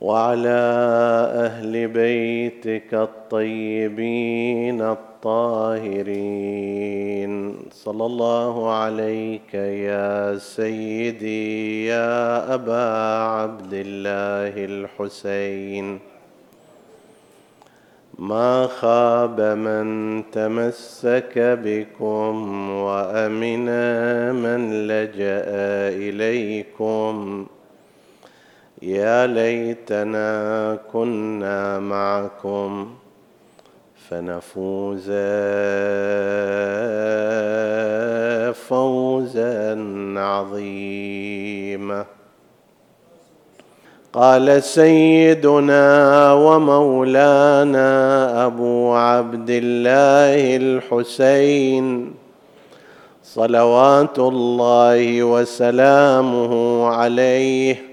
وعلى أهل بيتك الطيبين الطاهرين. صلى الله عليك يا سيدي يا أبا عبد الله الحسين. ما خاب من تمسك بكم وأمن من لجأ إليكم. يا ليتنا كنا معكم فنفوز فوزا عظيما. قال سيدنا ومولانا أبو عبد الله الحسين صلوات الله وسلامه عليه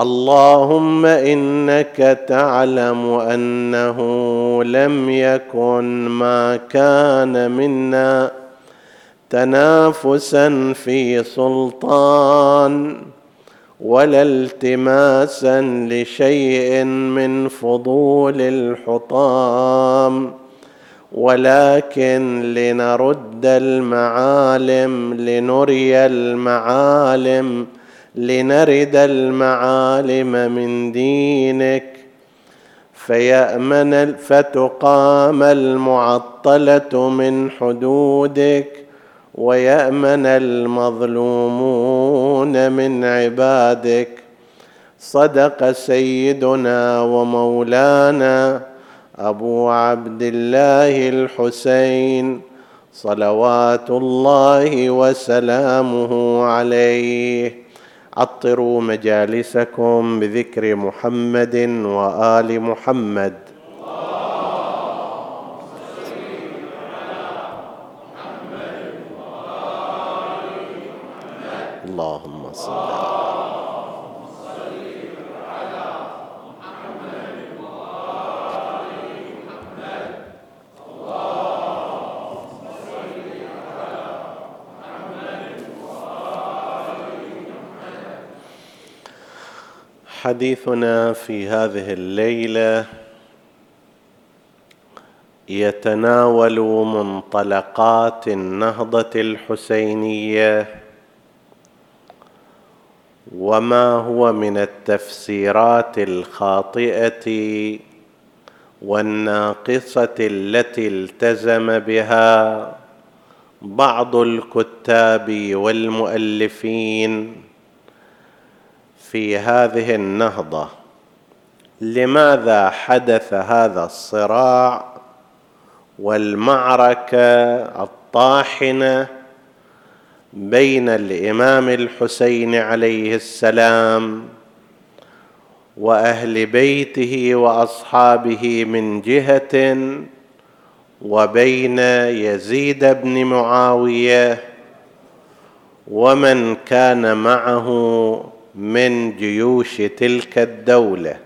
اللهم إنك تعلم أنه لم يكن ما كان منا تنافسا في سلطان ولا التماسا لشيء من فضول الحطام ولكن لنرد المعالم لنري المعالم لنرد المعالم من دينك. فيأمن فتقام المعطلة من حدودك. ويأمن المظلومون من عبادك. صدق سيدنا ومولانا أبو عبد الله الحسين صلوات الله وسلامه عليه. عطروا مجالسكم بذكر محمد وآل محمد اللهم صل حديثنا في هذه الليلة يتناول منطلقات النهضة الحسينية وما هو من التفسيرات الخاطئة والناقصة التي التزم بها بعض الكتاب والمؤلفين. في هذه النهضة. لماذا حدث هذا الصراع والمعركة الطاحنة بين الإمام الحسين عليه السلام وأهل بيته وأصحابه من جهة وبين يزيد بن معاوية ومن كان معه من جيوش تلك الدولة.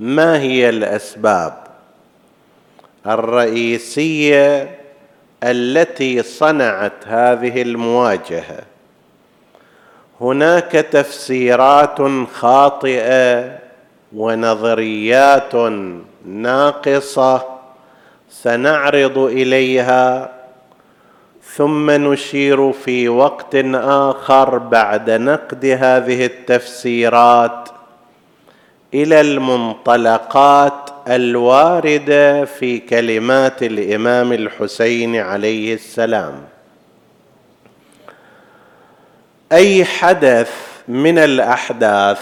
ما هي الأسباب؟ الرئيسية التي صنعت هذه المواجهة. هناك تفسيرات خاطئة ونظريات ناقصة سنعرض إليها ثم نشير في وقت آخر بعد نقد هذه التفسيرات إلى المنطلقات الواردة في كلمات الإمام الحسين عليه السلام. أي حدث من الأحداث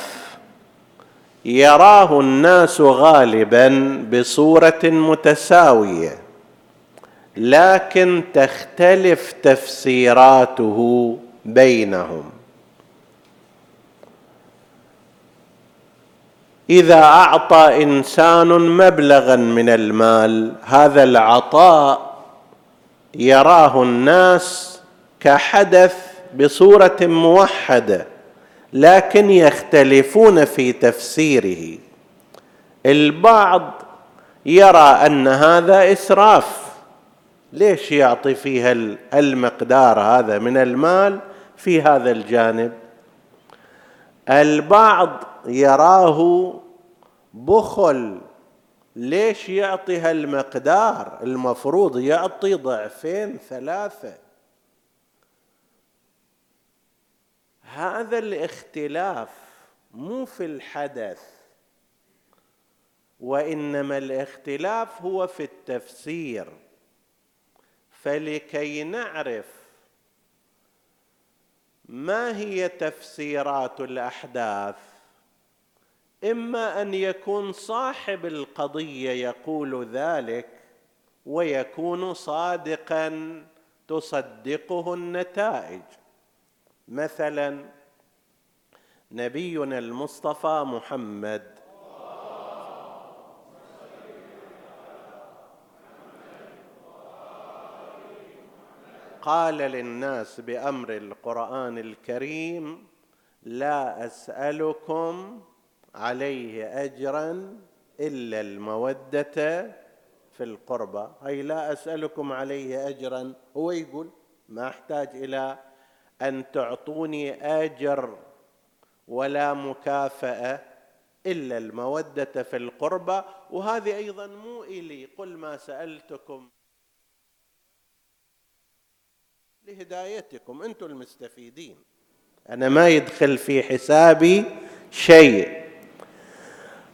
يراه الناس غالبا بصورة متساوية. لكن تختلف تفسيراته بينهم. إذا أعطى إنسان مبلغا من المال هذا العطاء يراه الناس كحدث بصورة موحدة لكن يختلفون في تفسيره. البعض يرى أن هذا إسراف. ليش يعطي فيها المقدار هذا من المال في هذا الجانب؟ البعض يراه بخل. ليش يعطي هالمقدار المفروض يعطي ضعفين ثلاثة. هذا الاختلاف مو في الحدث وإنما الاختلاف هو في التفسير. فلكي نعرف ما هي تفسيرات الأحداث إما أن يكون صاحب القضية يقول ذلك ويكون صادقا تصدقه النتائج. مثلا نبينا المصطفى محمد قال للناس بأمر القرآن الكريم لا أسألكم عليه اجرا إلا المودة في القربى أي لا أسألكم عليه اجرا. هو يقول ما أحتاج إلى أن تعطوني أجر ولا مكافأة إلا المودة في القربى وهذه أيضا مو إلي قل ما سألتكم. لهدايتكم أنتم المستفيدين. أنا ما يدخل في حسابي شيء.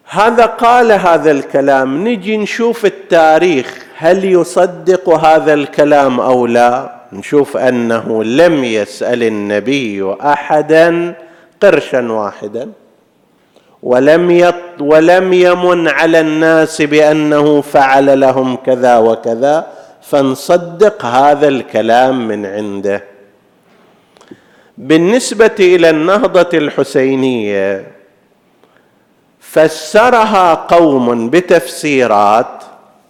هذا قال هذا الكلام. نجي نشوف التاريخ هل يصدق هذا الكلام أو لا؟ نشوف أنه لم يسأل النبي احدا قرشا واحدا. ولم يط ولم يمن على الناس بأنه فعل لهم كذا وكذا. فنصدق هذا الكلام من عنده. بالنسبة إلى النهضة الحسينية فسرها قوم بتفسيرات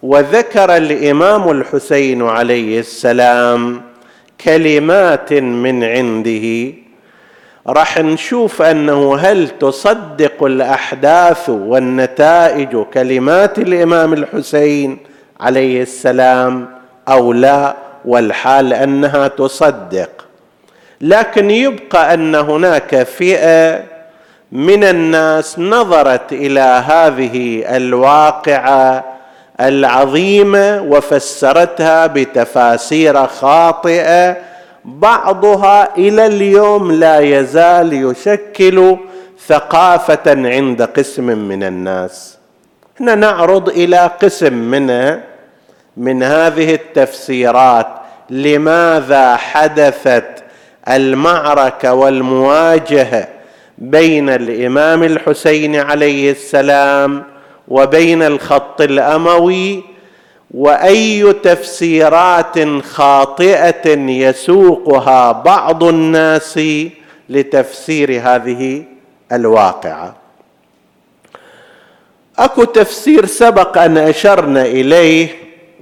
وذكر الإمام الحسين عليه السلام كلمات من عنده. راح نشوف أنه هل تصدق الأحداث والنتائج كلمات الإمام الحسين عليه السلام؟ أو لا والحال أنها تصدق. لكن يبقى أن هناك فئة من الناس نظرت إلى هذه الواقعة العظيمة وفسرتها بتفاسير خاطئة بعضها إلى اليوم لا يزال يشكل ثقافة عند قسم من الناس. هنا نعرض إلى قسم منها من هذه التفسيرات لماذا حدثت المعركة والمواجهة بين الإمام الحسين عليه السلام وبين الخط الأموي؟ وأي تفسيرات خاطئة يسوقها بعض الناس لتفسير هذه الواقعة؟ أكو تفسير سبق أن أشرنا إليه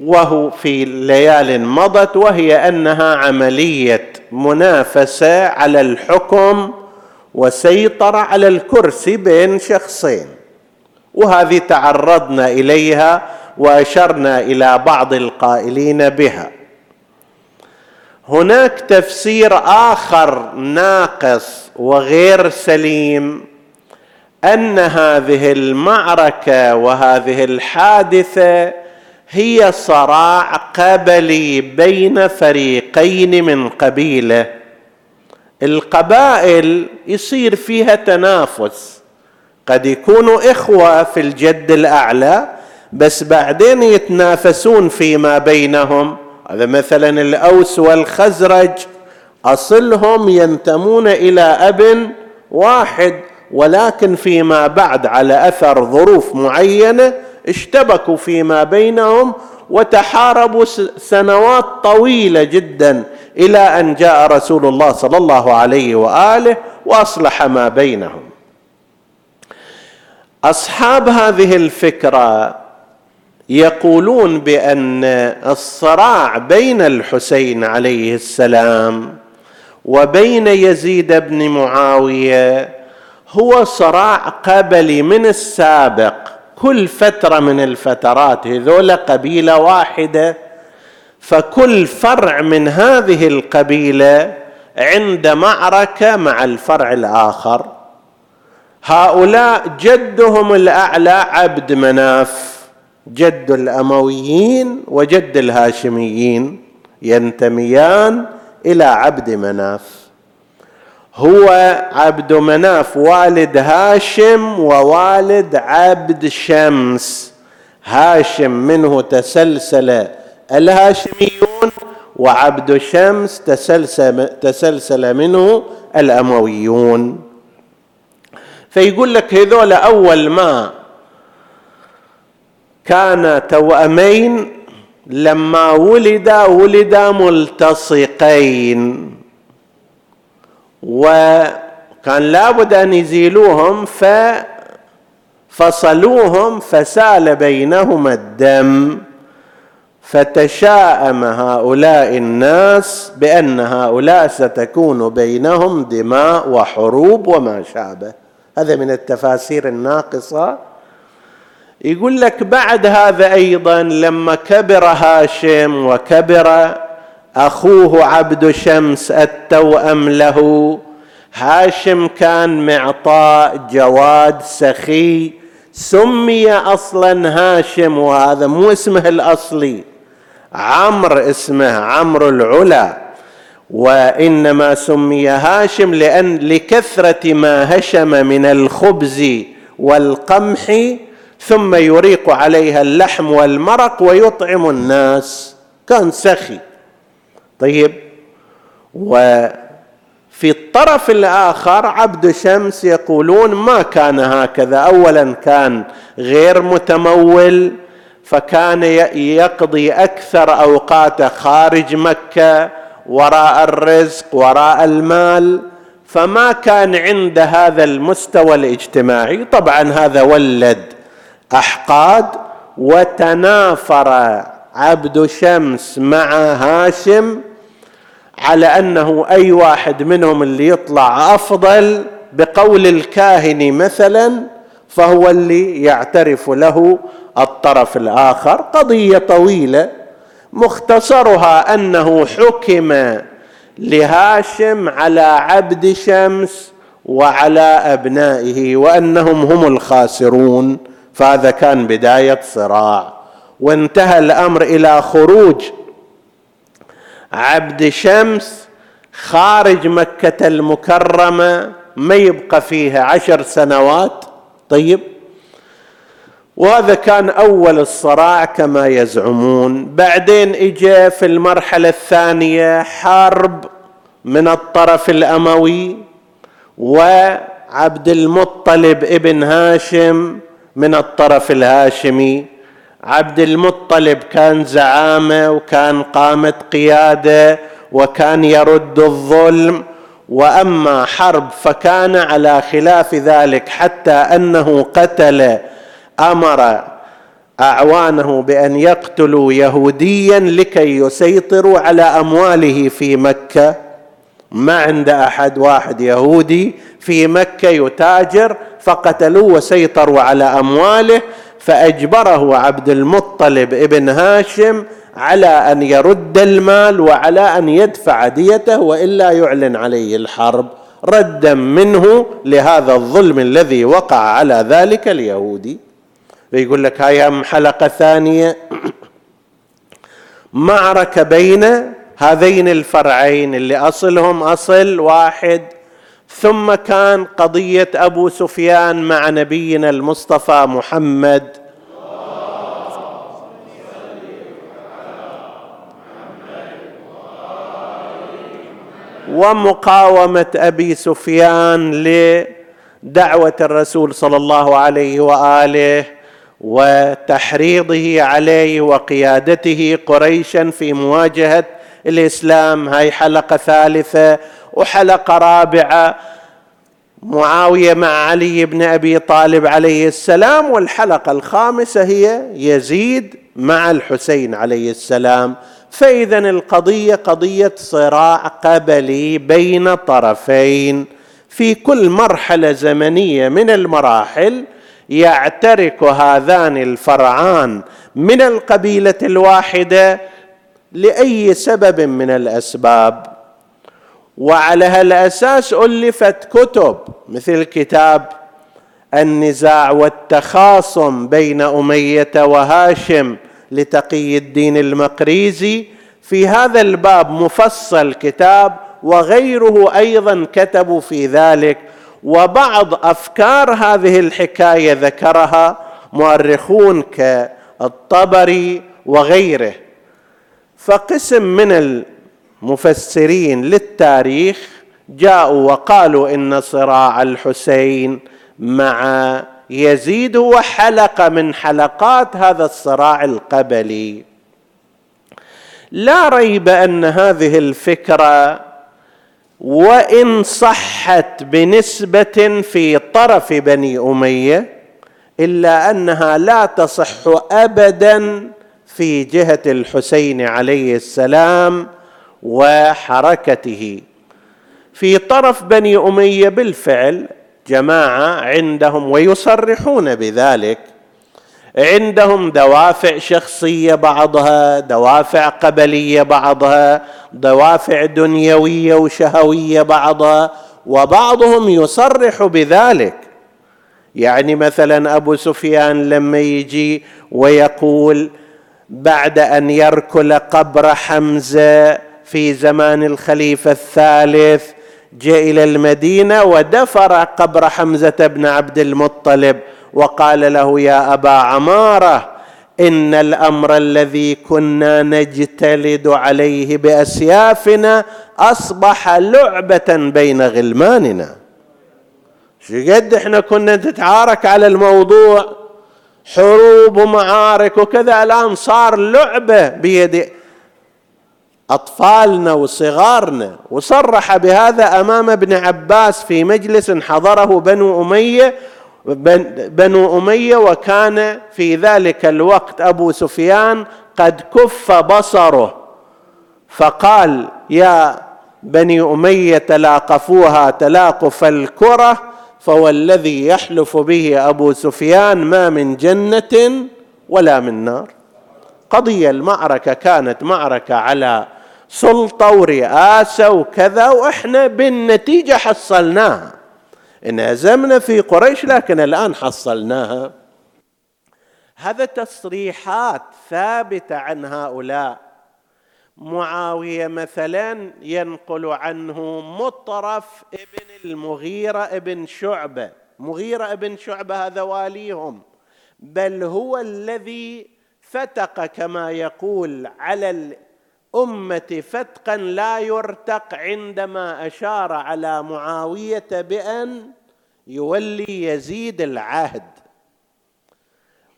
وهو في ليال مضت وهي أنها عملية منافسة على الحكم وسيطرة على الكرسي بين شخصين. وهذه تعرضنا إليها وأشرنا إلى بعض القائلين بها. هناك تفسير آخر ناقص وغير سليم أن هذه المعركة وهذه الحادثة هي صراع قبلي بين فريقين من قبيلة. القبائل يصير فيها تنافس. قد يكونوا إخوة في الجد الأعلى بس بعدين يتنافسون فيما بينهم. هذا مثلا الأوس والخزرج أصلهم ينتمون إلى أب واحد ولكن فيما بعد على أثر ظروف معينة اشتبكوا فيما بينهم وتحاربوا سنوات طويلة جدا إلى أن جاء رسول الله صلى الله عليه وآله وأصلح ما بينهم. أصحاب هذه الفكرة يقولون بأن الصراع بين الحسين عليه السلام وبين يزيد بن معاوية هو صراع قبلي من السابق. كل فترة من الفترات هذول قبيلة واحدة فكل فرع من هذه القبيلة عند معركة مع الفرع الآخر. هؤلاء جدهم الأعلى عبد مناف جد الأمويين وجد الهاشميين ينتميان إلى عبد مناف. هو عبد مناف والد هاشم ووالد عبد شمس. هاشم منه تسلسل الهاشميون وعبد شمس تسلسل, تسلسل منه الأمويون. فيقول لك هذول أول ما كان توأمين لما ولدا ولدا ملتصقين. وكان لابد أن يزيلوهم ففصلوهم فسال بينهما الدم فتشاءم هؤلاء الناس بأن هؤلاء ستكون بينهم دماء وحروب وما شابه. هذا من التفاسير الناقصة. يقول لك بعد هذا أيضا لما كبر هاشم وكبر أخوه عبد شمس التوأم له؟ هاشم كان معطاء جواد سخي. سمي أصلا هاشم وهذا مو اسمه الأصلي. عمرو اسمه عمرو العلا. وإنما سمي هاشم لأن لكثرة ما هشم من الخبز والقمح ثم يريق عليها اللحم والمرق ويطعم الناس. كان سخي. طيب. وفي الطرف الآخر عبد شمس يقولون ما كان هكذا. اولا كان غير متمول فكان يقضي أكثر أوقاته خارج مكة وراء الرزق وراء المال. فما كان عند هذا المستوى الاجتماعي. طبعا هذا ولد أحقاد وتنافر عبد شمس مع هاشم. على أنه أي واحد منهم اللي يطلع أفضل بقول الكاهن مثلا فهو اللي يعترف له الطرف الآخر. قضية طويلة. مختصرها أنه حكم لهاشم على عبد شمس وعلى أبنائه وأنهم هم الخاسرون. فهذا كان بداية صراع. وانتهى الأمر إلى خروج عبد شمس خارج مكة المكرمة ما يبقى فيها عشر سنوات. طيب. وهذا كان أول الصراع كما يزعمون. بعدين اجى في المرحلة الثانية حرب من الطرف الأموي وعبد المطلب ابن هاشم من الطرف الهاشمي. عبد المطلب كان زعامة وكان قامه قيادة وكان يرد الظلم وأما حرب فكان على خلاف ذلك حتى أنه قتل أمر أعوانه بأن يقتلوا يهوديا لكي يسيطروا على أمواله في مكة. ما عند أحد واحد يهودي في مكة يتاجر فقتلوه وسيطروا على أمواله. فأجبره عبد المطلب ابن هاشم على أن يرد المال وعلى أن يدفع ديته وإلا يعلن عليه الحرب. ردا منه لهذا الظلم الذي وقع على ذلك اليهودي. فيقول لك هاي حلقة ثانية. معركة بين هذين الفرعين اللي أصلهم أصل واحد ثم كان قضية أبو سفيان مع نبينا المصطفى محمد. ومقاومة أبي سفيان لدعوة الرسول صلى الله عليه وآله وتحريضه عليه وقيادته قريشا في مواجهة الإسلام. هاي حلقة ثالثة. وحلقه رابعة. معاوية مع علي بن أبي طالب عليه السلام والحلقة الخامسة هي يزيد مع الحسين عليه السلام. فاذا القضية قضية صراع قبلي بين طرفين. في كل مرحلة زمنية من المراحل يعترك هذان الفرعان من القبيلة الواحدة لأي سبب من الأسباب. وعلى هالأساس ألفت كتب مثل كتاب النزاع والتخاصم بين أمية وهاشم لتقي الدين المقريزي. في هذا الباب مفصل كتاب وغيره أيضا كتبوا في ذلك. وبعض أفكار هذه الحكاية ذكرها مؤرخون كالطبري وغيره. فقسم من المفسرين للتاريخ جاءوا وقالوا إن صراع الحسين مع يزيد هو حلقه من حلقات هذا الصراع القبلي. لا ريب أن هذه الفكرة وإن صحت بنسبة في طرف بني أمية إلا أنها لا تصح ابدا في جهة الحسين عليه السلام وحركته. في طرف بني أمية بالفعل جماعة عندهم ويصرحون بذلك. عندهم دوافع شخصية بعضها دوافع قبلية بعضها دوافع دنيوية وشهوية بعضها وبعضهم يصرح بذلك. يعني مثلا أبو سفيان لما يجي ويقول بعد أن يركل قبر حمزة في زمان الخليفة الثالث جاء إلى المدينة ودفر قبر حمزة بن عبد المطلب وقال له يا أبا عمارة إن الأمر الذي كنا نجتلد عليه بأسيافنا أصبح لعبة بين غلماننا. شو قد إحنا كنا نتعارك على الموضوع؟ حروب ومعارك وكذا الآن صار لعبة بيد أطفالنا وصغارنا. وصرح بهذا أمام ابن عباس في مجلس حضره بنو أمية بنو أمية وكان في ذلك الوقت أبو سفيان قد كف بصره. فقال يا بني أمية تلاقفوها تلاقف الكرة فوالذي يحلف به أبو سفيان ما من جنة ولا من نار. قضيه المعركة كانت معركة على سلطه ورئاسه وكذا وإحنا بالنتيجة حصلناها. انهزمنا في قريش لكن الآن حصلناها. هذا تصريحات ثابتة عن هؤلاء. معاوية مثلا ينقل عنه مطرف ابن المغيرة ابن شعبة. مغيرة ابن شعبة هذا واليهم. بل هو الذي فتق كما يقول على الامه فتقا لا يرتق عندما أشار على معاوية بأن يولي يزيد العهد.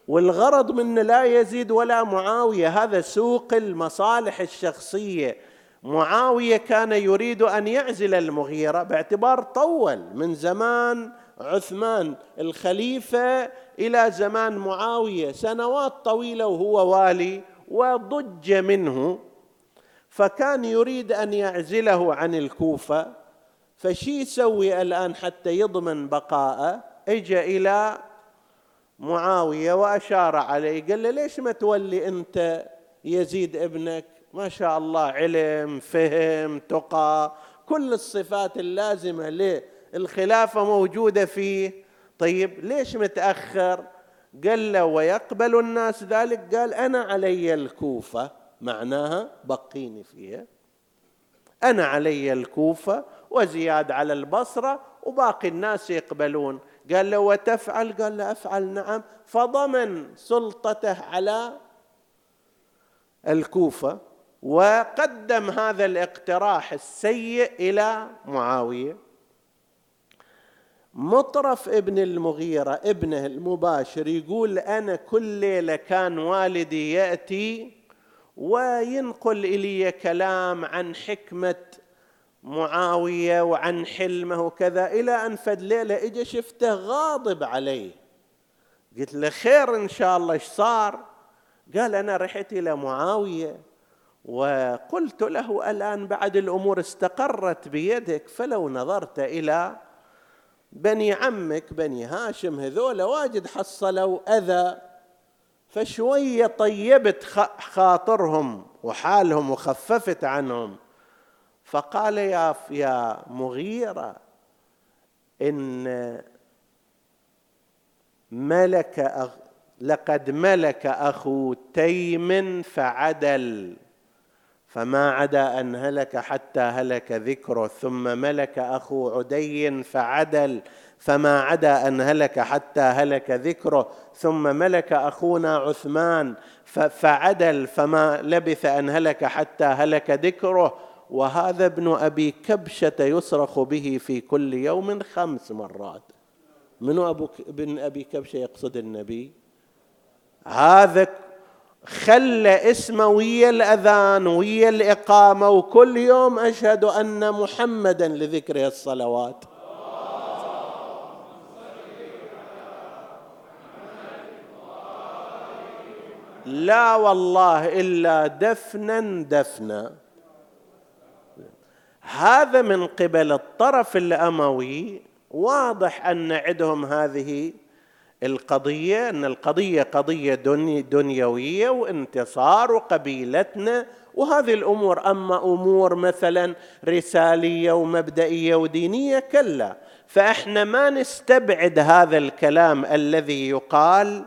والغرض من لا يزيد ولا معاوية هذا سوق المصالح الشخصية. معاوية كان يريد أن يعزل المغيرة باعتبار طول من زمان عثمان الخليفة إلى زمان معاوية. سنوات طويلة وهو والي وضج منه فكان يريد أن يعزله عن الكوفة فشي يسوي الآن حتى يضمن بقاءه. اجى إلى معاوية وأشار عليه قال له ليش ما تولي أنت يزيد ابنك؟ ما شاء الله علم فهم تقى كل الصفات اللازمة للخلافة موجودة فيه. طيب ليش متأخر؟ قال له ويقبل الناس ذلك؟ قال أنا علي الكوفة. معناها بقيني فيها. أنا علي الكوفة وزياد على البصرة وباقي الناس يقبلون. قال له وتفعل؟ قال له أفعل نعم. فضمن سلطته على الكوفة وقدم هذا الاقتراح السيء إلى معاوية. مطرف ابن المغيرة ابنه المباشر يقول أنا كل ليلة كان والدي يأتي وينقل إلي كلام عن حكمة معاوية وعن حلمه وكذا إلى أن فد ليلة اجى شفته غاضب عليه قلت له خير إن شاء الله إيش صار؟ قال أنا رحت إلى معاوية وقلت له الآن بعد الأمور استقرت بيدك فلو نظرت إلى بني عمك بني هاشم هذول واجد حصلوا أذى. فشوية طيبت خاطرهم وحالهم وخففت عنهم. فقال يا يا مغيرة إن ملك أخ لقد ملك أخو تيم فعدل فما عدا أن هلك حتى هلك ذكره ثم ملك أخو عدي فعدل. فما عدا أن هلك حتى هلك ذكره ثم ملك أخونا عثمان فعدل فما لبث أن هلك حتى هلك ذكره. وهذا ابن أبي كبشة يصرخ به في كل يوم خمس مرات. من أبو ابن أبي كبشة يقصد النبي؟ هذا خلى اسمه ويا الأذان ويا الإقامة وكل يوم أشهد أن محمدا لذكره الصلوات. لا والله إلا دفنا دفنا. هذا من قبل الطرف الأموي واضح أن عندهم هذه القضية أن القضية قضية دني دنيوية وانتصار وقبيلتنا وهذه الأمور. أما أمور مثلا رسالية ومبدئية ودينية كلا. فإحنا ما نستبعد هذا الكلام الذي يقال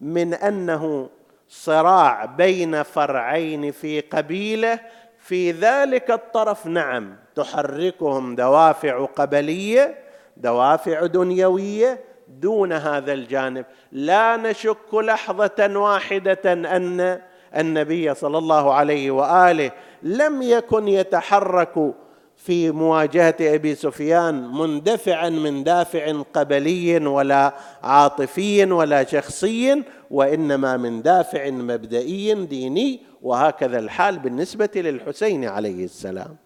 من أنه صراع بين فرعين في قبيله في ذلك الطرف نعم تحركهم دوافع قبلية دوافع دنيوية دون هذا الجانب. لا نشك لحظة واحدة أن النبي صلى الله عليه وآله لم يكن يتحرك في مواجهة أبي سفيان مندفعا من دافع قبلي ولا عاطفي ولا شخصي وإنما من دافع مبدئي ديني وهكذا الحال بالنسبة للحسين عليه السلام.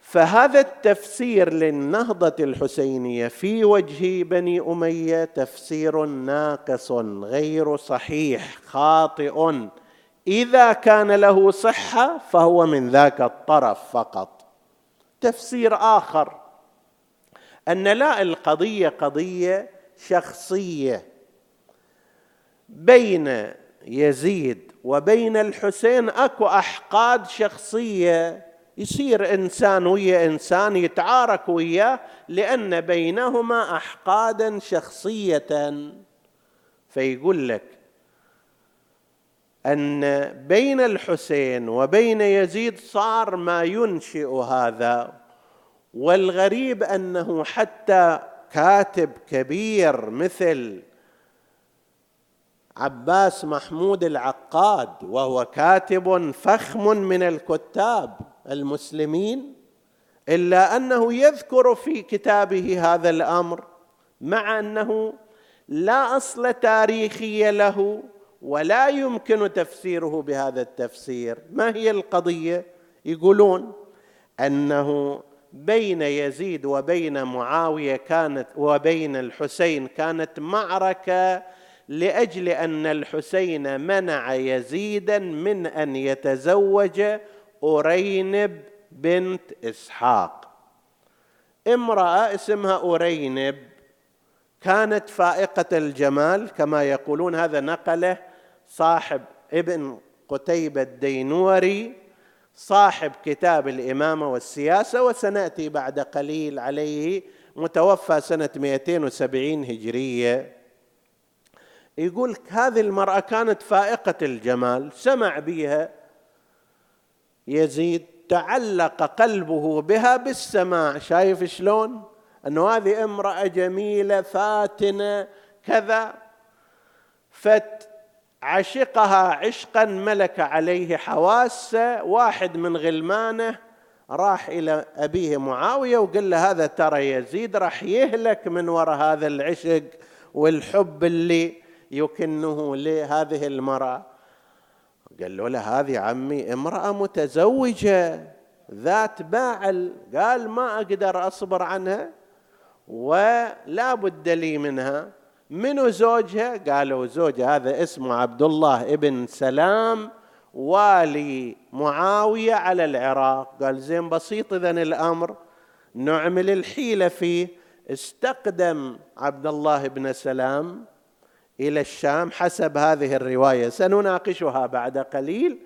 فهذا التفسير للنهضة الحسينية في وجه بني أمية تفسير ناقص غير صحيح خاطئ. إذا كان له صحة فهو من ذاك الطرف فقط. تفسير آخر أن لا القضية قضية شخصية بين يزيد وبين الحسين أكو أحقاد شخصية. يصير إنسان ويا إنسان يتعارك وياه لأن بينهما أحقادا شخصية. فيقول لك أن بين الحسين وبين يزيد صار ما ينشئ هذا والغريب أنه حتى كاتب كبير مثل عباس محمود العقاد وهو كاتب فخم من الكتاب المسلمين إلا أنه يذكر في كتابه هذا الأمر مع أنه لا أصل تاريخي له ولا يمكن تفسيره بهذا التفسير. ما هي القضية؟ يقولون أنه بين يزيد وبين معاوية كانت وبين الحسين كانت معركة لأجل أن الحسين منع يزيدا من أن يتزوج أرينب بنت إسحاق. امرأة اسمها أرينب كانت فائقة الجمال كما يقولون. هذا نقله صاحب ابن قتيبة الدينوري صاحب كتاب الإمامة والسياسة وسنأتي بعد قليل عليه متوفى سنة 270 هجرية. يقول هذه المرأة كانت فائقة الجمال سمع بها يزيد تعلق قلبه بها بالسماع. شايف شلون؟ أنه هذه امرأة جميلة فاتنة كذا فعشقها عشقا ملك عليه حواسه واحد من غلمانه راح إلى أبيه معاوية وقال له هذا ترى يزيد راح يهلك من وراء هذا العشق والحب اللي يكنه لهذه المرأة. قال له هذه عمي امرأة متزوجة ذات باع قال ما أقدر أصبر عنها. ولا بد لي منها. منو زوجها؟ قالوا زوجها هذا اسمه عبد الله ابن سلام والي معاوية على العراق. قال زين بسيط إذا الأمر. نعمل الحيلة فيه. استقدم عبد الله بن سلام إلى الشام حسب هذه الرواية. سنناقشها بعد قليل.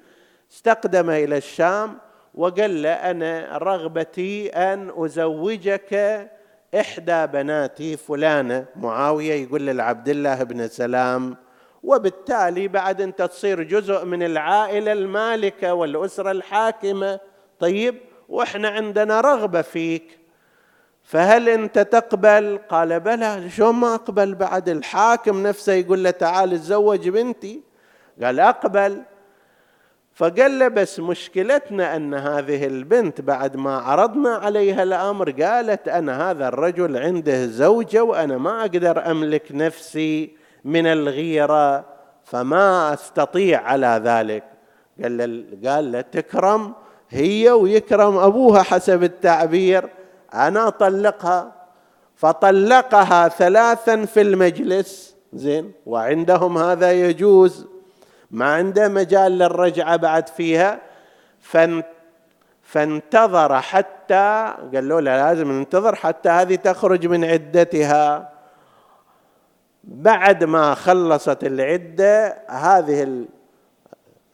استقدم إلى الشام وقال له أنا رغبتي أن أزوجك إحدى بناتي فلانة معاوية يقول لعبد الله بن سلام وبالتالي بعد انت تصير جزء من العائلة المالكة والأسرة الحاكمة طيب وإحنا عندنا رغبة فيك فهل أنت تقبل؟ قال بلى شو ما أقبل؟ بعد الحاكم نفسه يقول له تعال تزوج بنتي. قال أقبل؟ فقال له بس مشكلتنا أن هذه البنت بعد ما عرضنا عليها الأمر قالت أنا هذا الرجل عنده زوجة وأنا ما أقدر أملك نفسي من الغيرة فما أستطيع على ذلك. قال له قال له تكرم هي ويكرم أبوها حسب التعبير أنا أطلقها. فطلقها ثلاثا في المجلس زين وعندهم هذا يجوز. ما عنده مجال للرجعة بعد فيها فانتظر حتى قال له لازم ننتظر حتى هذه تخرج من عدتها. بعد ما خلصت العدة هذه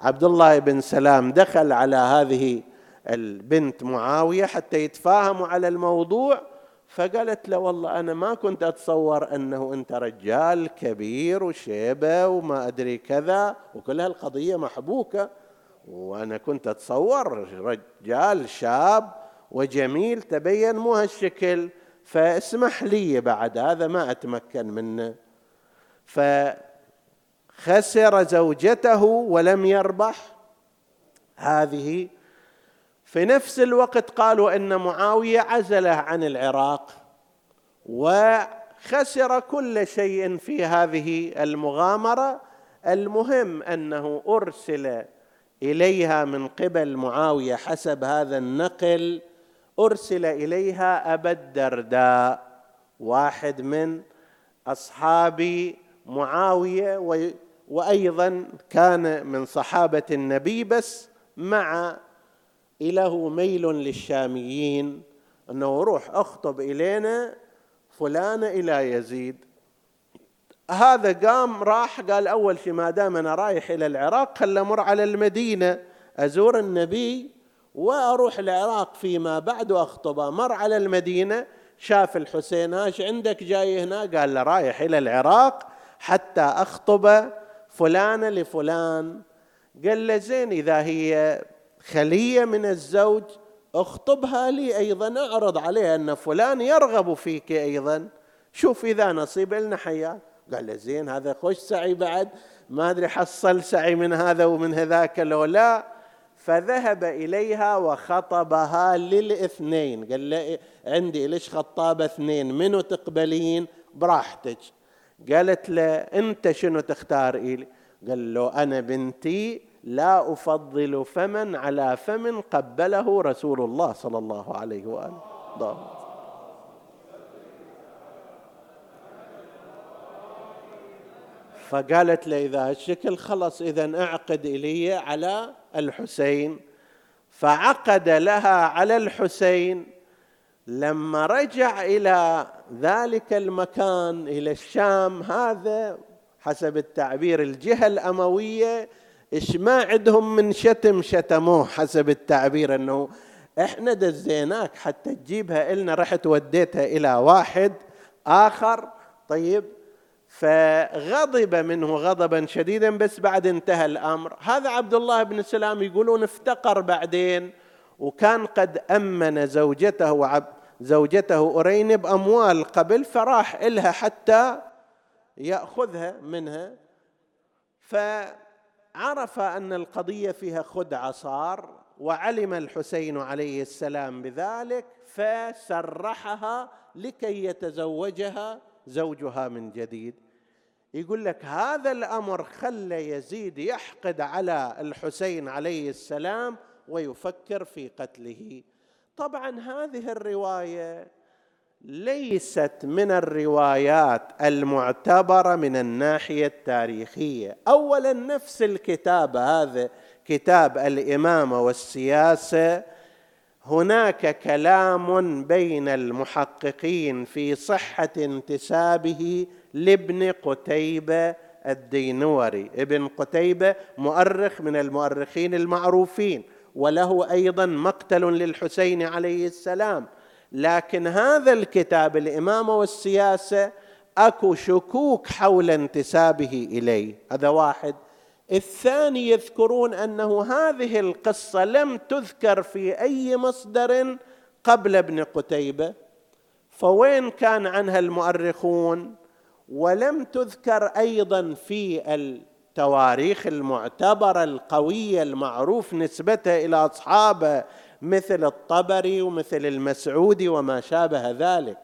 عبد الله بن سلام دخل على هذه البنت معاوية حتى يتفاهموا على الموضوع. فقالت له والله أنا ما كنت أتصور أنه أنت رجال كبير وشيبة وما أدري كذا وكل هالقضية محبوكة. وأنا كنت أتصور رجال شاب وجميل تبين مو هالشكل. فاسمح لي بعد هذا ما أتمكن منه. فخسر زوجته ولم يربح. هذه في نفس الوقت قالوا إن معاوية عزله عن العراق وخسر كل شيء في هذه المغامرة. المهم أنه أرسل إليها من قبل معاوية حسب هذا النقل أرسل إليها أبا الدرداء واحد من أصحاب معاوية وأيضا كان من صحابة النبي بس مع له ميل للشاميين أنه روح أخطب إلينا فلانه إلى يزيد. هذا قام راح قال أول شيء ما دام أنا رايح إلى العراق خل أمر على المدينة أزور النبي وأروح العراق فيما بعد واخطبه مر على المدينة شاف الحسين هاش عندك جاي هنا؟ قال له رايح إلى العراق حتى أخطب فلانه لفلان. قال له زين إذا هي خلية من الزوج اخطبها لي أيضا أعرض عليها أن فلان يرغب فيك أيضا. شوف إذا نصيب لنا حياك قال له زين هذا خوش سعي بعد. ما أدري حصل سعي من هذا ومن هذاك لو لا. فذهب إليها وخطبها للاثنين. قال له عندي ليش خطابه اثنين؟ منو تقبلين؟ براحتك. قالت له أنت شنو تختار إلي؟ قال له أنا بنتي لا أفضل فما على فم قبله رسول الله صلى الله عليه وآله. فقالت له إذا الشكل خلص اذا أعقد إلي على الحسين. فعقد لها على الحسين. لما رجع إلى ذلك المكان إلى الشام هذا حسب التعبير الجهة الأموية إيش ما عندهم من شتم شتموه حسب التعبير إنه إحنا دزيناك حتى تجيبها إلنا رحت وديتها إلى واحد آخر طيب فغضب منه غضبا شديدا بس بعد انتهى الأمر. هذا عبد الله بن سلام يقولون افتقر بعدين وكان قد أمن زوجته وعب زوجته أرين بأموال قبل فراح إلها حتى يأخذها منها. فعرف أن القضية فيها خدعة صار وعلم الحسين عليه السلام بذلك فسرحها لكي يتزوجها زوجها من جديد. يقول لك هذا الأمر خلى يزيد يحقد على الحسين عليه السلام ويفكر في قتله. طبعا هذه الرواية ليست من الروايات المعتبرة من الناحية التاريخية. اولا نفس الكتاب هذا كتاب الامامه والسياسة. هناك كلام بين المحققين في صحة انتسابه لابن قتيبة الدينوري. ابن قتيبة مؤرخ من المؤرخين المعروفين وله أيضا مقتل للحسين عليه السلام. لكن هذا الكتاب الإمامة والسياسة أكو شكوك حول انتسابه إليه. هذا واحد. الثاني يذكرون أنه هذه القصة لم تذكر في أي مصدر قبل ابن قتيبة. فوين كان عنها المؤرخون؟ ولم تذكر أيضا في التواريخ المعتبرة القوية المعروف نسبتها إلى أصحابه مثل الطبري ومثل المسعودي وما شابه ذلك.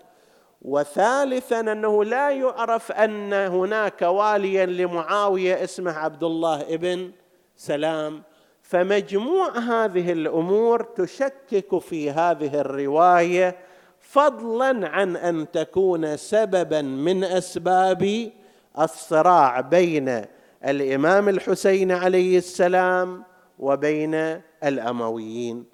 وثالثا أنه لا يعرف أن هناك واليا لمعاوية اسمه عبد الله ابن سلام. فمجموع هذه الأمور تشكك في هذه الرواية فضلا عن أن تكون سببا من أسباب الصراع بين الإمام الحسين عليه السلام وبين الأمويين.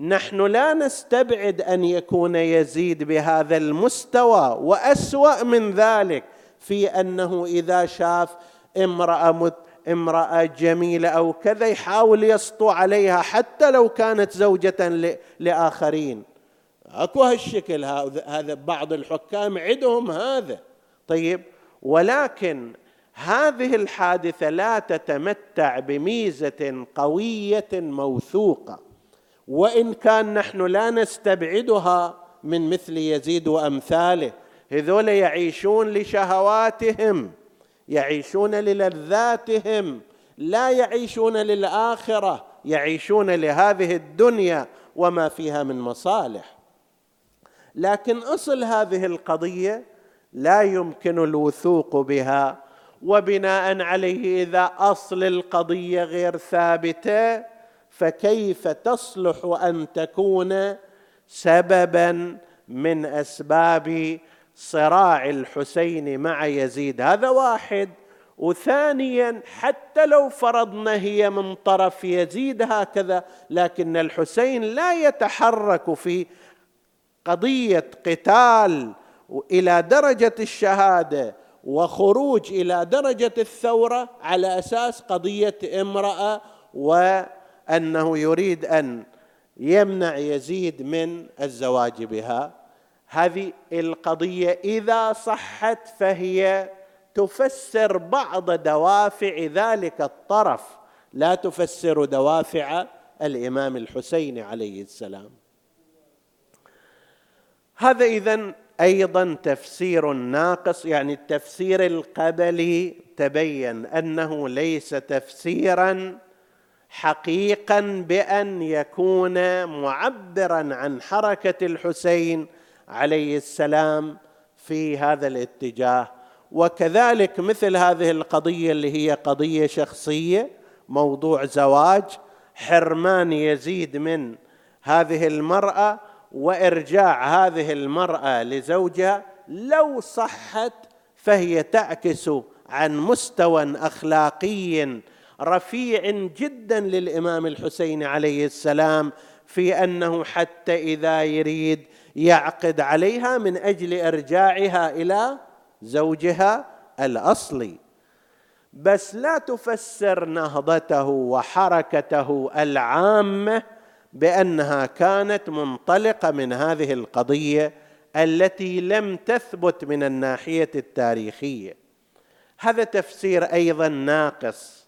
نحن لا نستبعد أن يكون يزيد بهذا المستوى وأسوأ من ذلك في أنه إذا شاف امرأة مت امرأة جميلة أو كذا يحاول يسطو عليها حتى لو كانت زوجة لآخرين. أكو هالشكل هذا بعض الحكام عندهم هذا. طيب ولكن هذه الحادثة لا تتمتع بميزة قوية موثوقة. وإن كان نحن لا نستبعدها من مثل يزيد وأمثاله. هذول يعيشون لشهواتهم يعيشون للذاتهم لا يعيشون للآخرة يعيشون لهذه الدنيا وما فيها من مصالح. لكن أصل هذه القضية لا يمكن الوثوق بها وبناء عليه إذا أصل القضية غير ثابتة فكيف تصلح أن تكون سببا من أسباب صراع الحسين مع يزيد؟ هذا واحد. وثانيا حتى لو فرضنا هي من طرف يزيد هكذا لكن الحسين لا يتحرك في قضية قتال إلى درجة الشهادة وخروج إلى درجة الثورة على أساس قضية امرأة وانه يريد أن يمنع يزيد من الزواج بها. هذه القضية إذا صحت فهي تفسر بعض دوافع ذلك الطرف. لا تفسر دوافع الإمام الحسين عليه السلام. هذا اذا أيضا تفسير ناقص يعني التفسير القبلي تبين أنه ليس تفسيرا حقيقا بأن يكون معبرا عن حركة الحسين عليه السلام في هذا الاتجاه. وكذلك مثل هذه القضية اللي هي قضية شخصية موضوع زواج حرمان يزيد من هذه المرأة وإرجاع هذه المرأة لزوجها لو صحت فهي تعكس عن مستوى أخلاقي رفيع جدا للإمام الحسين عليه السلام في أنه حتى إذا يريد يعقد عليها من أجل إرجاعها إلى زوجها الأصلي. بس لا تفسر نهضته وحركته العامة بأنها كانت منطلقة من هذه القضية التي لم تثبت من الناحية التاريخية. هذا تفسير أيضا ناقص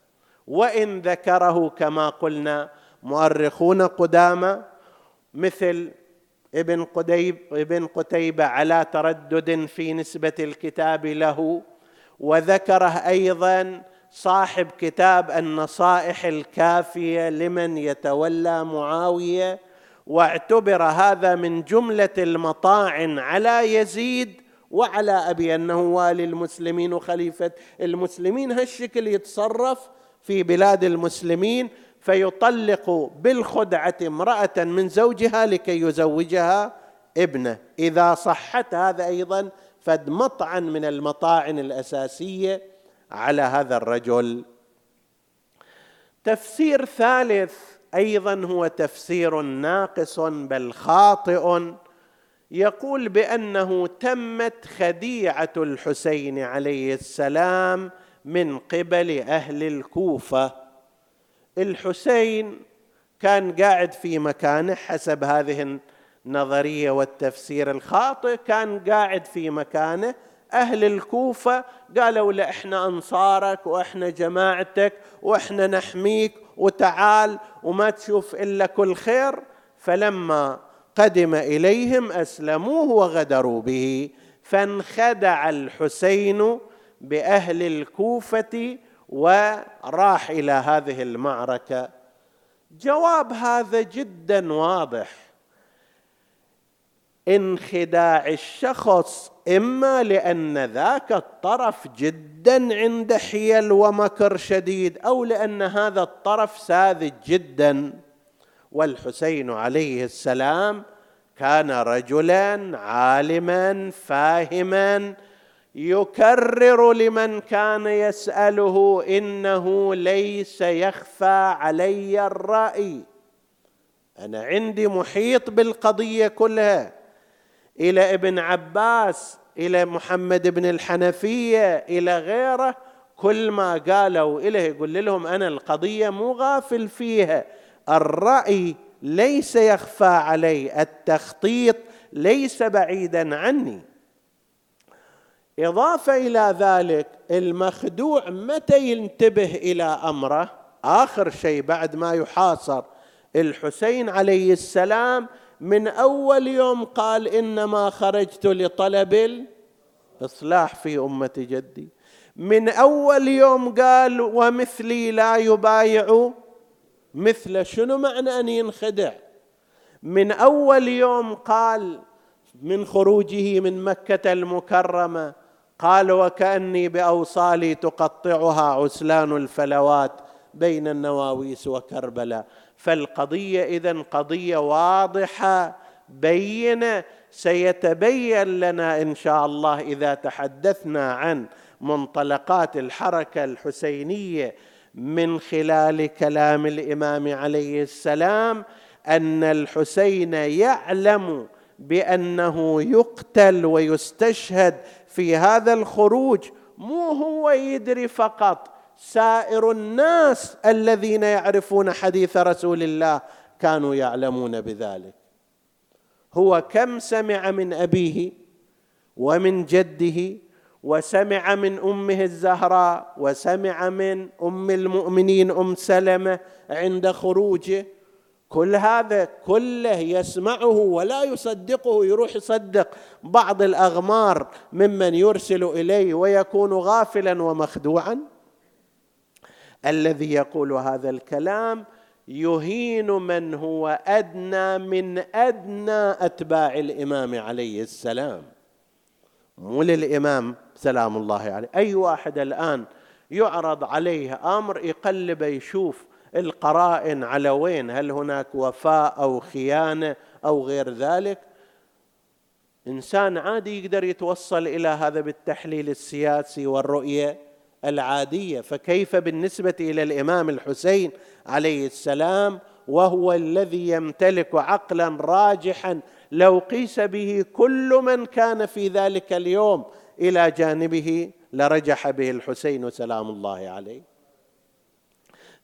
وإن ذكره كما قلنا مؤرخون قدامى مثل ابن قديب ابن قتيبة على تردد في نسبة الكتاب له وذكره أيضا صاحب كتاب النصائح الكافية لمن يتولى معاوية واعتبر هذا من جملة المطاعن على يزيد وعلى أبي أنه والي المسلمين وخليفه المسلمين هالشكل يتصرف في بلاد المسلمين فيطلق بالخدعة امرأة من زوجها لكي يزوجها ابنه. إذا صحت هذا أيضا فد مطعن من المطاعن الأساسية على هذا الرجل. تفسير ثالث أيضا هو تفسير ناقص بل خاطئ. يقول بأنه تمت خديعة الحسين عليه السلام من قبل أهل الكوفة. الحسين كان قاعد في مكانه حسب هذه النظرية والتفسير الخاطئ كان قاعد في مكانه. أهل الكوفة قالوا له إحنا أنصارك وإحنا جماعتك وإحنا نحميك وتعال وما تشوف إلا كل خير. فلما قدم إليهم أسلموه وغدروا به. فانخدع الحسين بأهل الكوفة وراح إلى هذه المعركة. جواب هذا جدا واضح. انخداع الشخص إما لأن ذاك الطرف جدا عند حيل ومكر شديد أو لأن هذا الطرف ساذج جدا. والحسين عليه السلام كان رجلا عالما فاهما يكرر لمن كان يسأله إنه ليس يخفى علي الرأي. أنا عندي محيط بالقضية كلها. إلى ابن عباس إلى محمد بن الحنفية إلى غيره كل ما قالوا إليه يقول لهم أنا القضية مو غافل فيها. الرأي ليس يخفى علي التخطيط ليس بعيدا عني. إضافة إلى ذلك المخدوع متى ينتبه إلى أمره؟ آخر شيء بعد ما يحاصر الحسين عليه السلام من أول يوم قال إنما خرجت لطلب الإصلاح في أمة جدي. من أول يوم قال ومثلي لا يبايع مثل شنو معنى أن ينخدع؟ من أول يوم قال من خروجه من مكة المكرمة قال وكأني بأوصالي تقطعها عسلان الفلوات بين النواويس وكربلاء فالقضية اذا قضية واضحة بينة. سيتبين لنا إن شاء الله إذا تحدثنا عن منطلقات الحركة الحسينية من خلال كلام الإمام عليه السلام أن الحسين يعلم بأنه يقتل ويستشهد في هذا الخروج مو هو يدري فقط سائر الناس الذين يعرفون حديث رسول الله كانوا يعلمون بذلك. هو كم سمع من أبيه ومن جده وسمع من أمه الزهراء وسمع من أم المؤمنين أم سلمة عند خروجه كل هذا كله يسمعه ولا يصدقه يروح يصدق بعض الأغمار ممن يرسل إليه ويكون غافلا ومخدوعا. الذي يقول هذا الكلام يهين من هو أدنى من أدنى أتباع الإمام عليه السلام. مو للإمام سلام الله عليه. أي واحد الآن يعرض عليه أمر يقلب يشوف القرائن على وين؟ هل هناك وفاء أو خيانة أو غير ذلك؟ إنسان عادي يقدر يتوصل إلى هذا بالتحليل السياسي والرؤية العادية. فكيف بالنسبة إلى الإمام الحسين عليه السلام وهو الذي يمتلك عقلا راجحا لو قيس به كل من كان في ذلك اليوم إلى جانبه لرجح به الحسين سلام الله عليه.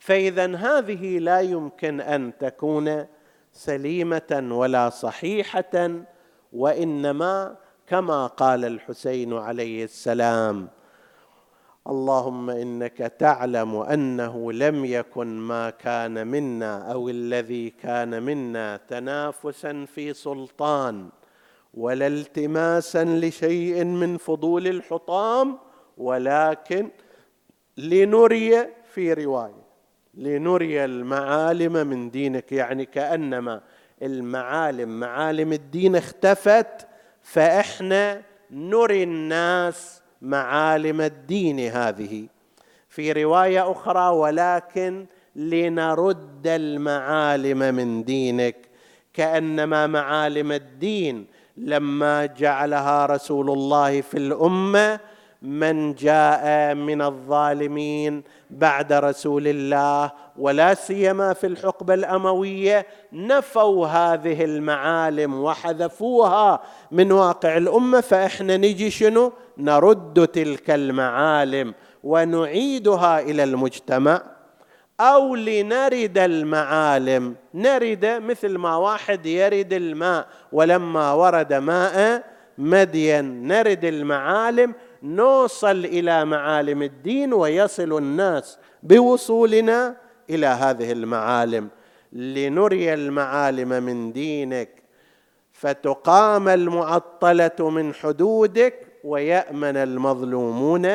فإذا هذه لا يمكن أن تكون سليمة ولا صحيحة وإنما كما قال الحسين عليه السلام اللهم إنك تعلم أنه لم يكن ما كان منا أو الذي كان منا تنافسا في سلطان ولا التماسا لشيء من فضول الحطام ولكن لنري في رواية. لنري المعالم من دينك. يعني كأنما المعالم معالم الدين اختفت فإحنا نري الناس معالم الدين هذه. في رواية أخرى ولكن لنرد المعالم من دينك كأنما معالم الدين لما جعلها رسول الله في الأمة من جاء من الظالمين بعد رسول الله ولا سيما في الحقبة الأموية نفوا هذه المعالم وحذفوها من واقع الأمة. فإحنا نجي شنو؟ نرد تلك المعالم ونعيدها إلى المجتمع أو لنرد المعالم. نرد مثل ما واحد يرد الماء ولما ورد ماء مدين. نرد المعالم نوصل إلى معالم الدين ويصل الناس بوصولنا إلى هذه المعالم. لنري المعالم من دينك فتقام المعطلة من حدودك ويأمن المظلومون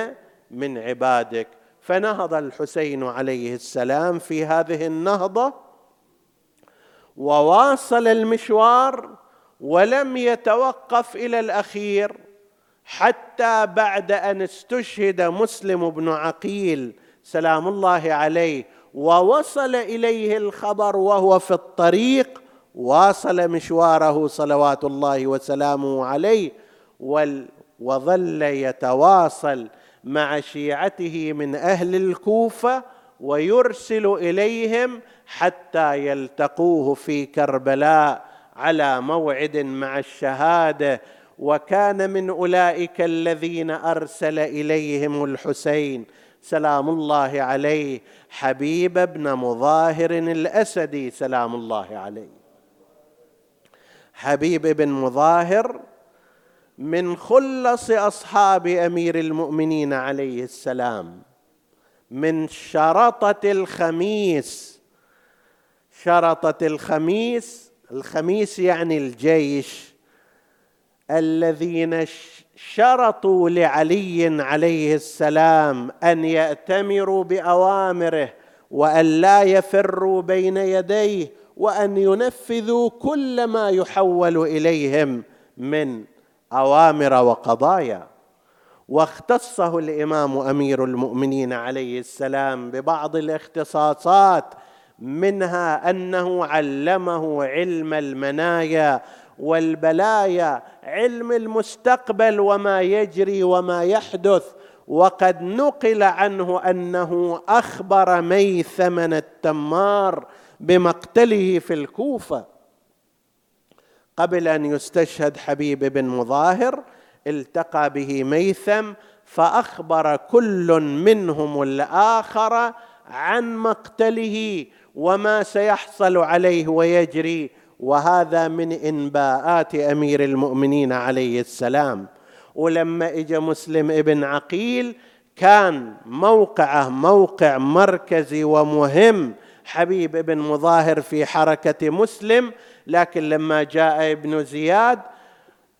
من عبادك. فنهض الحسين عليه السلام في هذه النهضة وواصل المشوار ولم يتوقف إلى الأخير. حتى بعد أن استشهد مسلم بن عقيل سلام الله عليه ووصل إليه الخبر وهو في الطريق واصل مشواره صلوات الله وسلامه عليه وظل يتواصل مع شيعته من أهل الكوفة ويرسل إليهم حتى يلتقوه في كربلاء على موعد مع الشهادة. وكان من أولئك الذين أرسل إليهم الحسين. سلام الله عليه. حبيب بن مظاهر الأسدي سلام الله عليه. حبيب بن مظاهر من خلص أصحاب أمير المؤمنين عليه السلام. من شرطة الخميس. شرطة الخميس الخميس يعني الجيش. الذين شرطوا لعلي عليه السلام أن يأتمروا بأوامره وأن لا يفروا بين يديه وأن ينفذوا كل ما يحول إليهم من أوامر وقضايا. واختصه الإمام أمير المؤمنين عليه السلام ببعض الاختصاصات منها أنه علمه علم المنايا والبلايا علم المستقبل وما يجري وما يحدث. وقد نقل عنه أنه أخبر ميثمن التمار بمقتله في الكوفة. قبل أن يستشهد حبيب بن مظاهر التقى به ميثم فأخبر كل منهم الآخر عن مقتله وما سيحصل عليه ويجري وهذا من إنباءات أمير المؤمنين عليه السلام. ولما اجى مسلم ابن عقيل كان موقعه موقع مركزي ومهم حبيب بن مظاهر في حركة مسلم. لكن لما جاء ابن زياد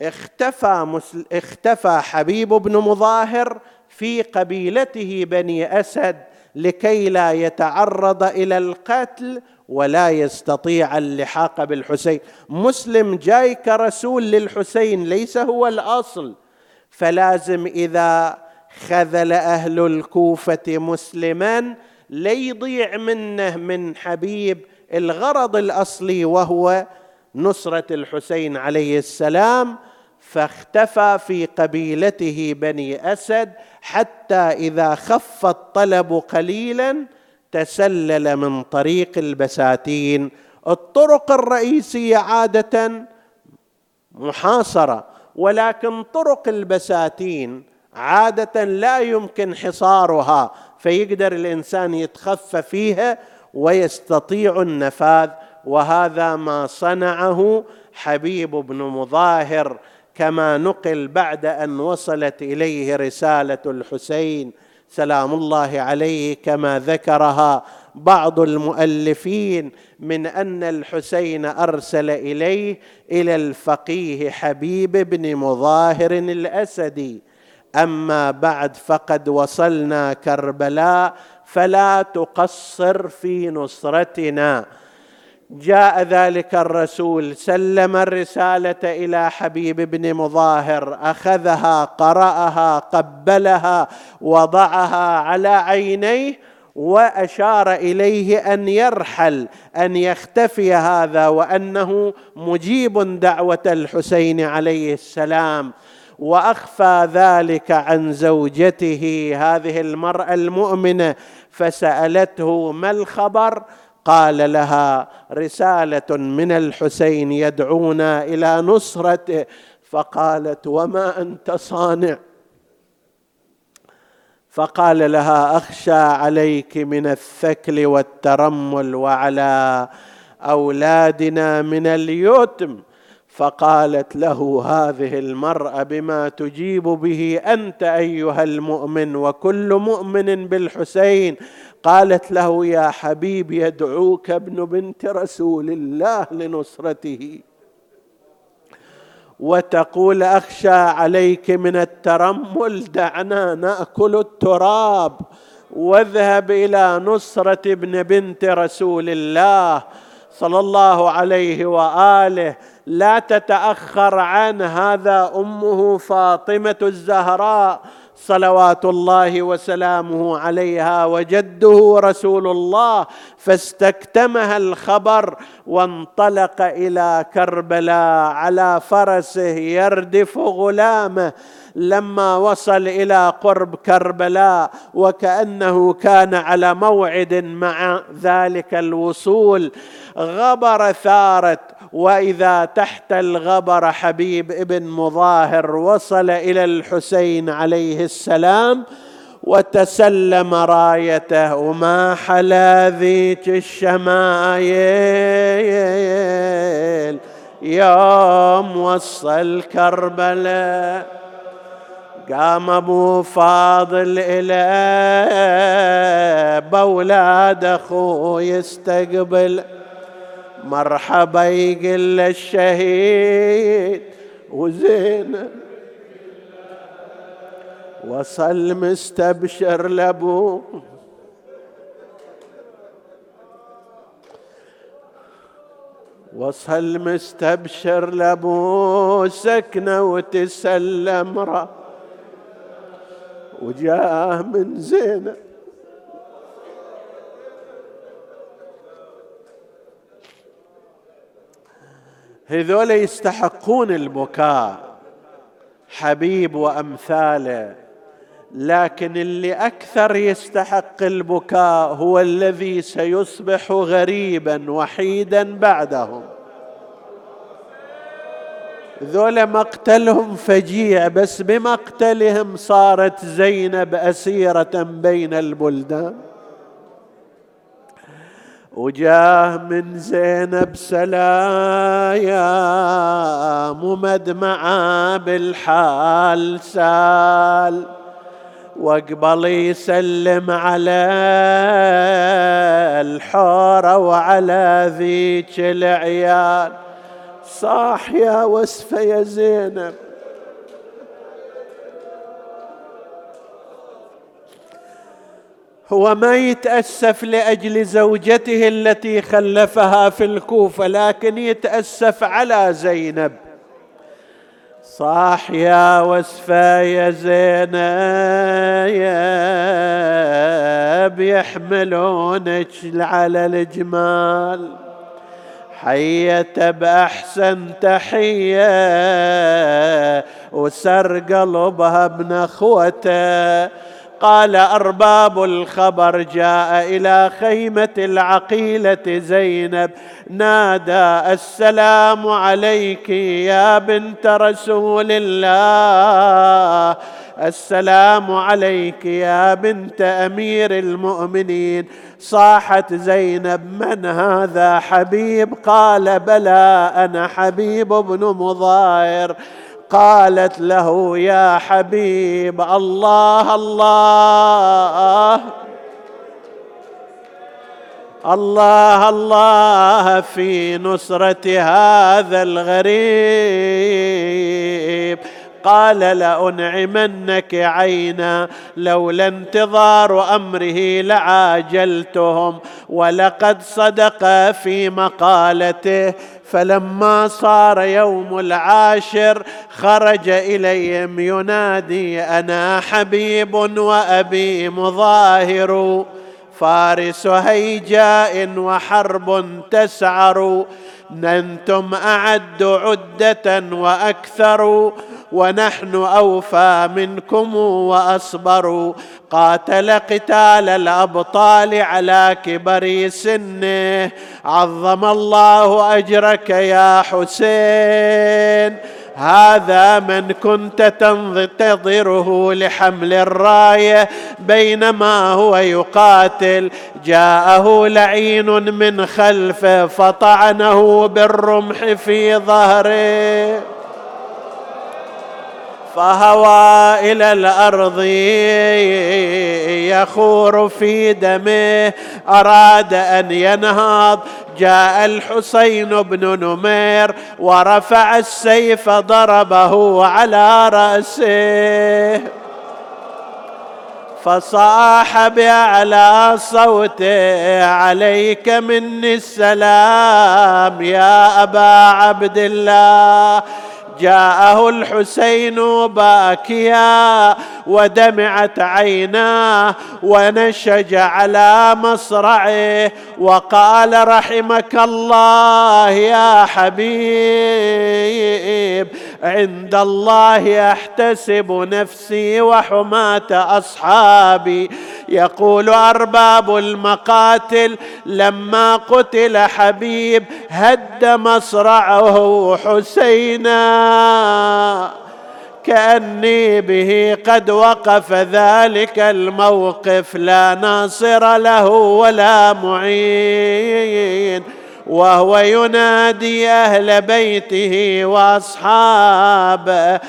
اختفى مسل... اختفى حبيب بن مظاهر في قبيلته بني أسد لكي لا يتعرض إلى القتل ولا يستطيع اللحاق بالحسين. مسلم جاي كرسول للحسين ليس هو الأصل. فلازم إذا خذل أهل الكوفة مسلما ليضيع منه من حبيب الغرض الأصلي وهو نصرة الحسين عليه السلام. فاختفى في قبيلته بني أسد حتى إذا خف الطلب قليلا تسلل من طريق البساتين. الطرق الرئيسية عادة محاصرة ولكن طرق البساتين عادة لا يمكن حصارها فيقدر الإنسان يتخفى فيها ويستطيع النفاذ. وهذا ما صنعه حبيب بن مظاهر كما نقل بعد أن وصلت إليه رسالة الحسين سلام الله عليه كما ذكرها بعض المؤلفين من أن الحسين أرسل إليه إلى الفقيه حبيب بن مظاهر الأسدي. أما بعد فقد وصلنا كربلاء فلا تقصر في نصرتنا. جاء ذلك الرسول سلم الرسالة إلى حبيب بن مظاهر أخذها قرأها قبلها وضعها على عينيه وأشار إليه أن يرحل أن يختفي هذا وأنه مجيب دعوة الحسين عليه السلام. وأخفى ذلك عن زوجته هذه المرأة المؤمنة فسألته ما الخبر؟ قال لها رسالة من الحسين يدعونا إلى نصرته. فقالت وما أنت صانع؟ فقال لها أخشى عليك من الثكل والترمل وعلى أولادنا من اليتم. فقالت له هذه المرأة بما تجيب به أنت أيها المؤمن وكل مؤمن بالحسين. قالت له يا حبيب يدعوك ابن بنت رسول الله لنصرته. وتقول أخشى عليك من الترمل دعنا نأكل التراب واذهب إلى نصرة ابن بنت رسول الله صلى الله عليه وآله. لا تتأخر عن هذا أمه فاطمة الزهراء. صلوات الله وسلامه عليها وجده رسول الله فاستكتمها الخبر وانطلق إلى كربلاء على فرسه يردف غلامه. لما وصل إلى قرب كربلاء وكأنه كان على موعد مع ذلك الوصول غبر ثارت. وإذا تحت الغبر حبيب ابن مظاهر وصل إلى الحسين عليه السلام وتسلم رايته. وما حلا ذيك الشمايل يوم وصل كربلاء؟ قام أبو فاضل إلى بولاد أخوه يستقبل مرحبا يقل الشهيد وزين. وصل مستبشر لأبوه. وصل مستبشر لابو سكنة وتسلم رأ وجاء من زينب هذول يستحقون البكاء حبيب وامثاله لكن اللي أكثر يستحق البكاء هو الذي سيصبح غريبا وحيدا بعدهم. ذولا مقتلهم فجيع بس بمقتلهم صارت زينب أسيرة بين البلدان. وجاه من زينب سلايا ممدمعة بالحال سال. واقبل يسلم على الحورة وعلى ذيك العيال. صاح يا وسفة يا زينب. هو ما يتأسف لأجل زوجته التي خلفها في الكوفة لكن يتأسف على زينب. صاح يا وسفة يا زينب يحملونك على الجمال. حية بأحسن تحية وسر قلبها بنخوته قال أرباب الخبر جاء إلى خيمة العقيلة زينب نادى السلام عليك يا بنت رسول الله. السلام عليك يا بنت أمير المؤمنين. صاحت زينب من هذا حبيب؟ قال بلى أنا حبيب بن مظاهر قالت له يا حبيب الله الله. الله الله في نصرة هذا الغريب. قال لأنعمنك عينا لولا انتظار أمره لعاجلتهم ولقد صدق في مقالته. فلما صار يوم العاشر خرج إليهم ينادي أنا حبيب وأبي مظاهر. فارس هيجاء وحرب تسعر ننتم أعد عدة وأكثر ونحن أوفى منكم وأصبر. قاتل قتال الأبطال على كبر سنه عظم الله أجرك يا حسين. هذا من كنت تنتظره لحمل الراية بينما هو يقاتل. جاءه لعين من خلفه فطعنه بالرمح في ظهره. فهوى إلى الأرض يخور في دمه أراد أن ينهض. جاء الحسين بن نمير ورفع السيف ضربه على رأسه. فصاح بأعلى صوته عليك مني السلام يا أبا عبد الله. جاءه الحسين باكيا ودمعت عيناه ونشج على مصرعه وقال رحمك الله يا حبيب عند الله أحتسب نفسي وحماة أصحابي. يقول أرباب المقاتل لما قتل حبيب هد مصرعه حسينا. كأني به قد وقف ذلك الموقف لا ناصر له ولا معين. وهو ينادي أهل بيته وأصحابه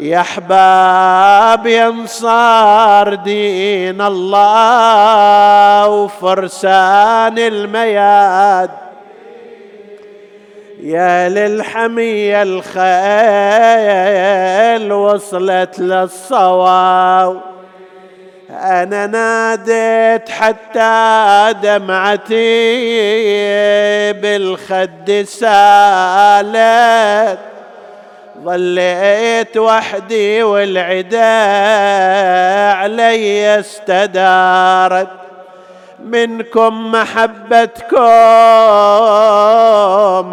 يا أحباب يا أنصار دين الله وفرسان المياد. يا للحمية الخيل وصلت للصواب أنا ناديت حتى دمعتي بالخد سالت ظليت وحدي والعدا علي استدارت. منكم محبتكم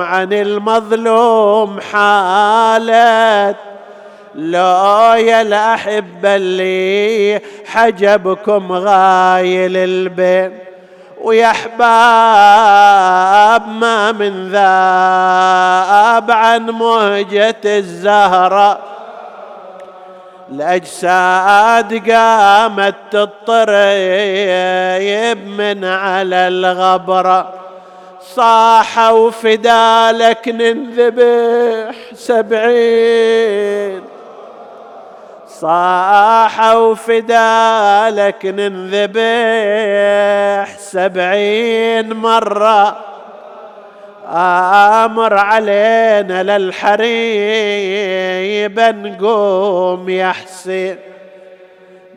عن المظلوم حالت. لا يا الأحبة اللي حجبكم غايل البين ويا احباب ما من ذاب عن مهجة الزهرة. الأجساد قامت تطريب من على الغبرة. صاح وفدالك ننذبح سبعين. صاح وفدالك ننذبح سبعين مرة. آمر علينا للحريب نقوم يا حسين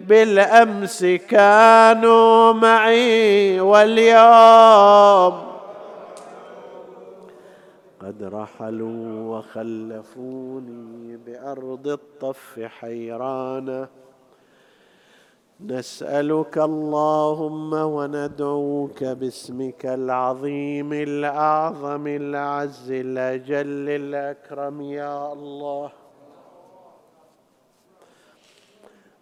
بالأمس كانوا معي واليوم قد رحلوا وخلفوني بأرض الطف حيرانه نسألك اللهم وندعوك باسمك العظيم الأعظم الاعز الأجل الأكرم يا الله.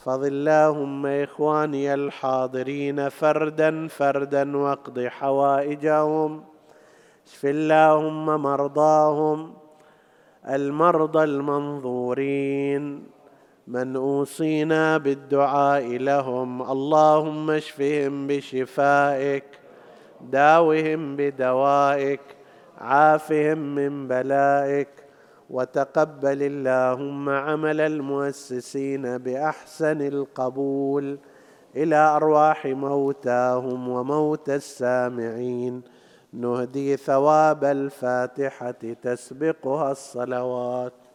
احفظ اللهم إخواني الحاضرين فردا فردا واقض حوائجهم. اشف اللهم مرضاهم. المرضى المنظورين. من أوصينا بالدعاء لهم. اللهم اشفهم بشفائك. داوهم بدوائك. عافهم من بلائك. وتقبل اللهم عمل المؤسسين بأحسن القبول إلى أرواح موتاهم وموتى السامعين. نهدي ثواب الفاتحة تسبقها الصلوات.